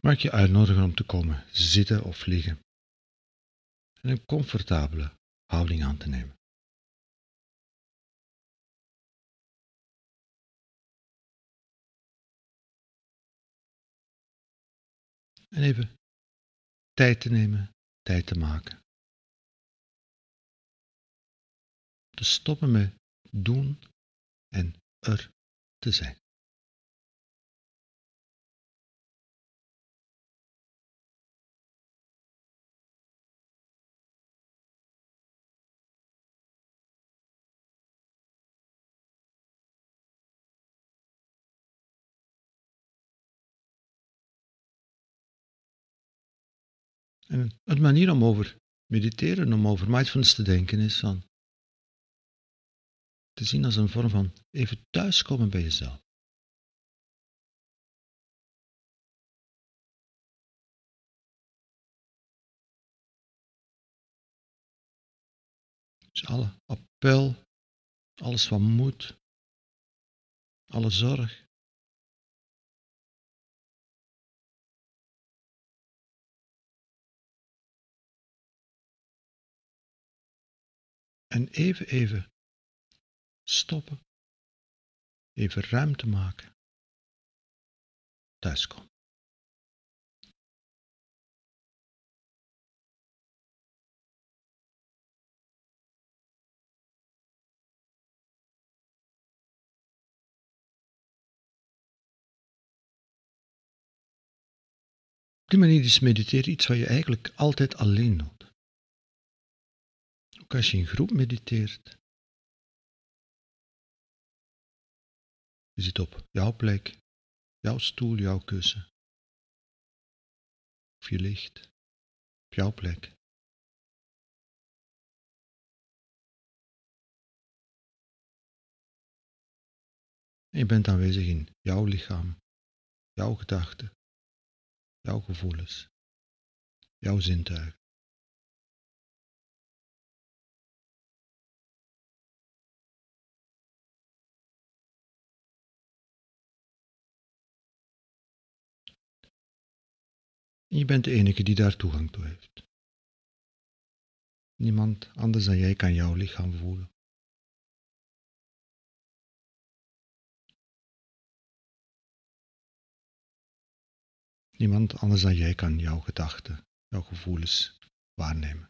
mag ik je uitnodigen om te komen zitten of liggen en een comfortabele houding aan te nemen. En even tijd te nemen, tijd te maken. Te stoppen met doen en er te zijn. En een manier om over mediteren, om over mindfulness te denken, is dan te zien als een vorm van even thuiskomen bij jezelf. Dus alle appel, alles wat moet, alle zorg, En even, even stoppen. Even ruimte maken. Thuiskom. Op die manier is mediteren iets wat je eigenlijk altijd alleen doet. Ook als je in groep mediteert. Je zit op jouw plek, jouw stoel, jouw kussen. Of je ligt op jouw plek. En je bent aanwezig in jouw lichaam, jouw gedachten, jouw gevoelens, jouw zintuigen. En je bent de enige die daar toegang toe heeft. Niemand anders dan jij kan jouw lichaam voelen. Niemand anders dan jij kan jouw gedachten, jouw gevoelens waarnemen.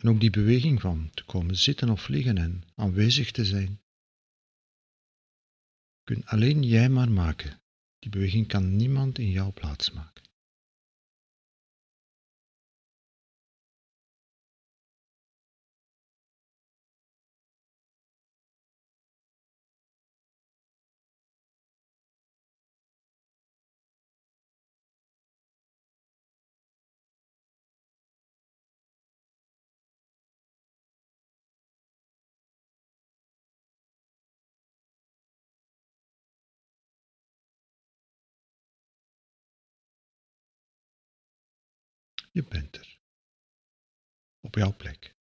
En ook die beweging van te komen zitten of liggen en aanwezig te zijn, kun alleen jij maar maken. Die beweging kan niemand in jouw plaats maken. Je bent er. Op jouw plek.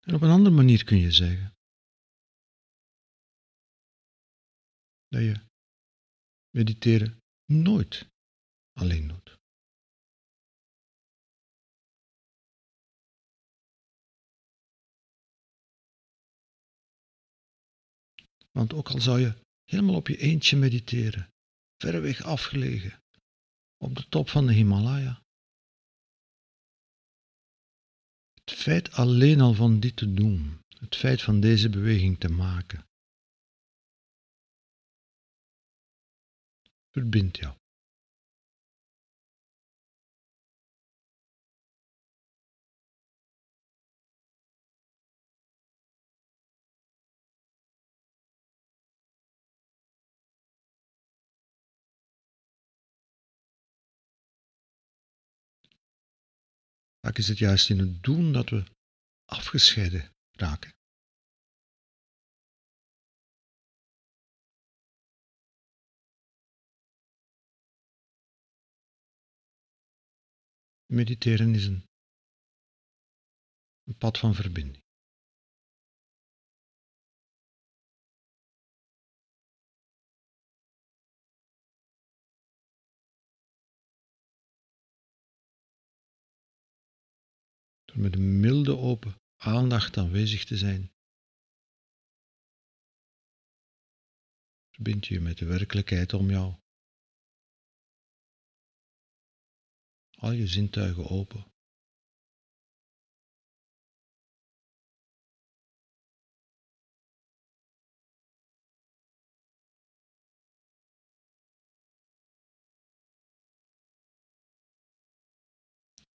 En op een andere manier kun je zeggen dat je mediteren nooit alleen doet. Want ook al zou je helemaal op je eentje mediteren, verreweg afgelegen, op de top van de Himalaya. Het feit alleen al van dit te doen, het feit van deze beweging te maken, verbindt jou. Is het juist in het doen dat we afgescheiden raken. Mediteren is een pad van verbinding. Met een milde open aandacht aanwezig te zijn, verbind je met de werkelijkheid om jou. Al je zintuigen open.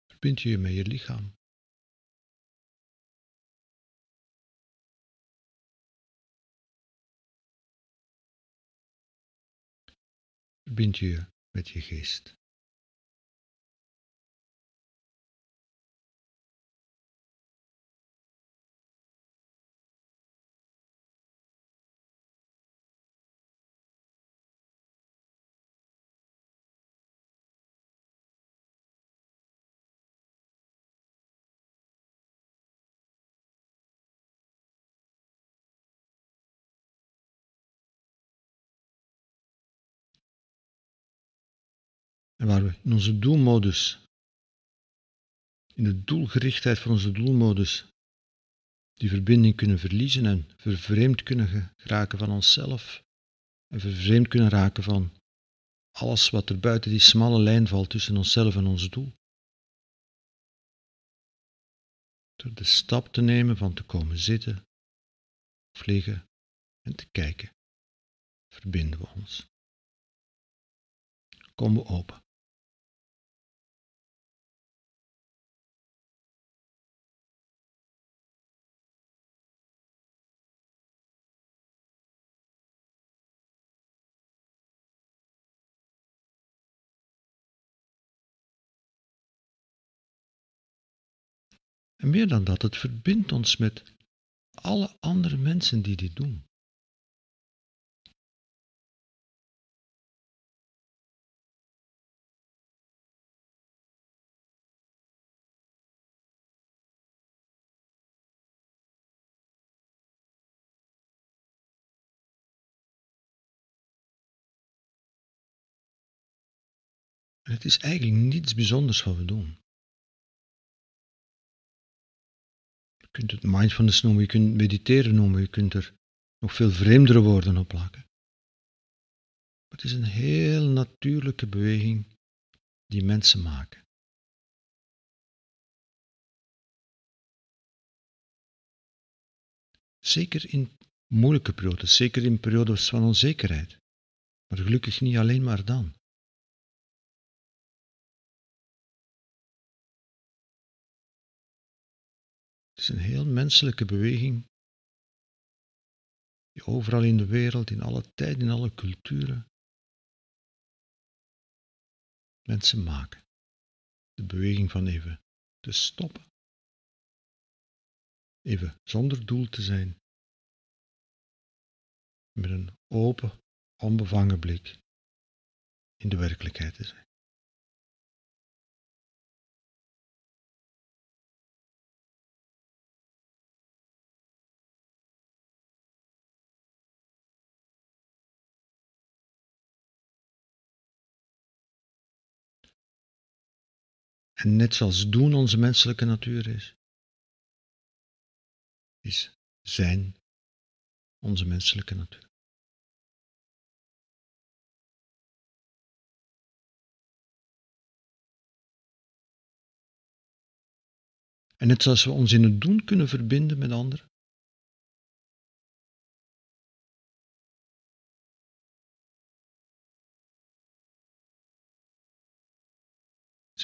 Verbind je met je lichaam. Verbind je met je geest. En waar we in onze doelmodus, in de doelgerichtheid van onze doelmodus, die verbinding kunnen verliezen en vervreemd kunnen raken van onszelf en vervreemd kunnen raken van alles wat er buiten die smalle lijn valt tussen onszelf en ons doel. Door de stap te nemen van te komen zitten, of liggen en te kijken, verbinden we ons. Komen we open. En meer dan dat, het verbindt ons met alle andere mensen die dit doen. En het is eigenlijk niets bijzonders wat we doen. Kunt het mindfulness noemen, je kunt mediteren noemen, je kunt er nog veel vreemdere woorden op plakken. Het is een heel natuurlijke beweging die mensen maken. Zeker in moeilijke periodes, zeker in periodes van onzekerheid. Maar gelukkig niet alleen maar dan. Is een heel menselijke beweging die overal in de wereld, in alle tijden, in alle culturen mensen maken. De beweging van even te stoppen. Even zonder doel te zijn. Met een open, onbevangen blik in de werkelijkheid te zijn. En net zoals doen onze menselijke natuur is, is zijn onze menselijke natuur. En net zoals we ons in het doen kunnen verbinden met anderen,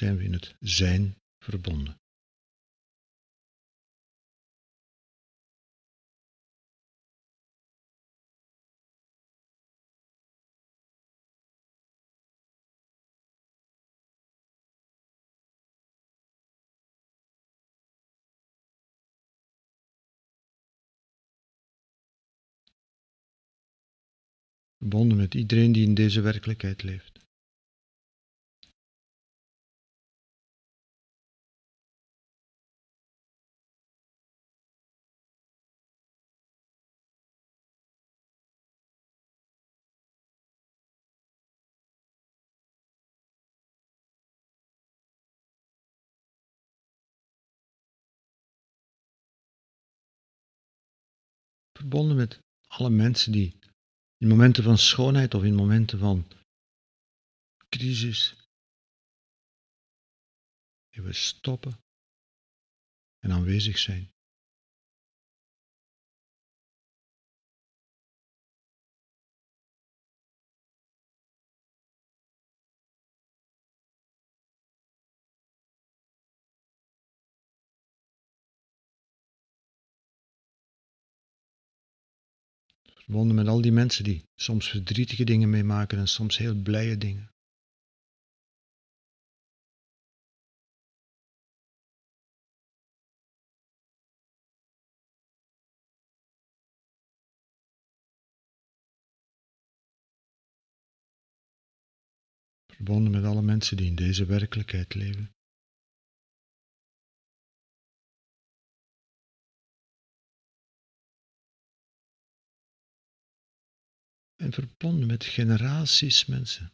zijn we in het zijn verbonden. verbonden met iedereen die in deze werkelijkheid leeft. Verbonden met alle mensen die in momenten van schoonheid of in momenten van crisis even stoppen en aanwezig zijn. Verbonden met al die mensen die soms verdrietige dingen meemaken en soms heel blije dingen. Verbonden met alle mensen die in deze werkelijkheid leven. En verbonden met generaties mensen.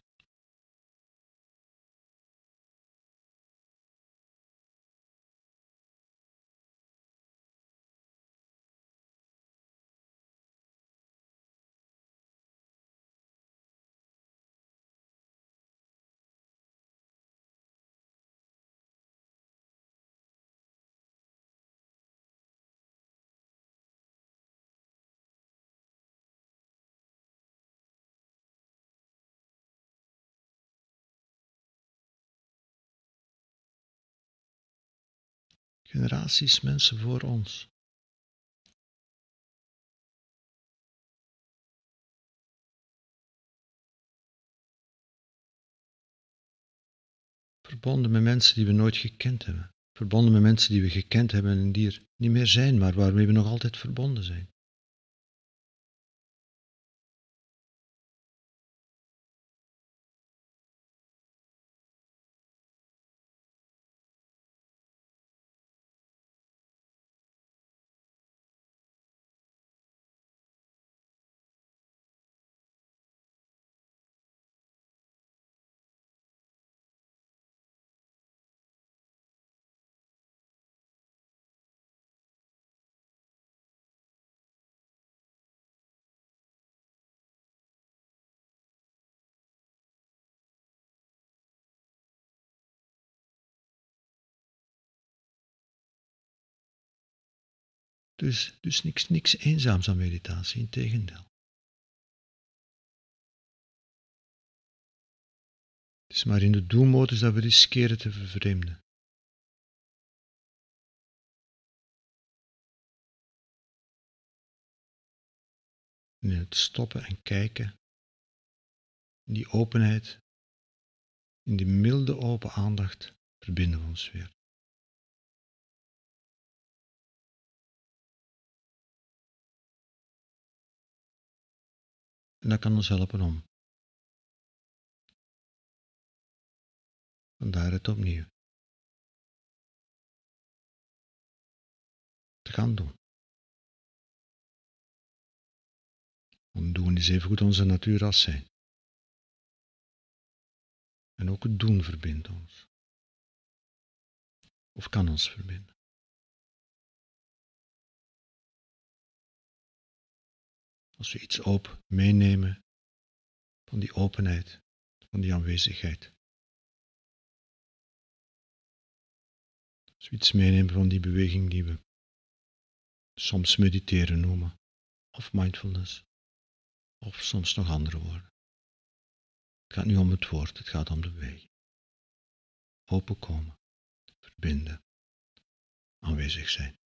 Generaties mensen voor ons. Verbonden met mensen die we nooit gekend hebben. Verbonden met mensen die we gekend hebben en die er niet meer zijn, maar waarmee we nog altijd verbonden zijn. Dus, dus niks, niks eenzaams aan meditatie, in tegendeel. Het is maar in de doelmodus dat we riskeren te vervreemden. in het stoppen en kijken, in die openheid, in die milde open aandacht, verbinden we ons weer. En dat kan ons helpen om. Vandaar het opnieuw. Te gaan doen. Want doen is even goed onze natuur als zijn. En ook het doen verbindt ons. Of kan ons verbinden. Als we iets op meenemen van die openheid, van die aanwezigheid. Als we iets meenemen van die beweging die we soms mediteren noemen, of mindfulness, of soms nog andere woorden. Het gaat niet om het woord, het gaat om de beweging. Open komen, verbinden, aanwezig zijn.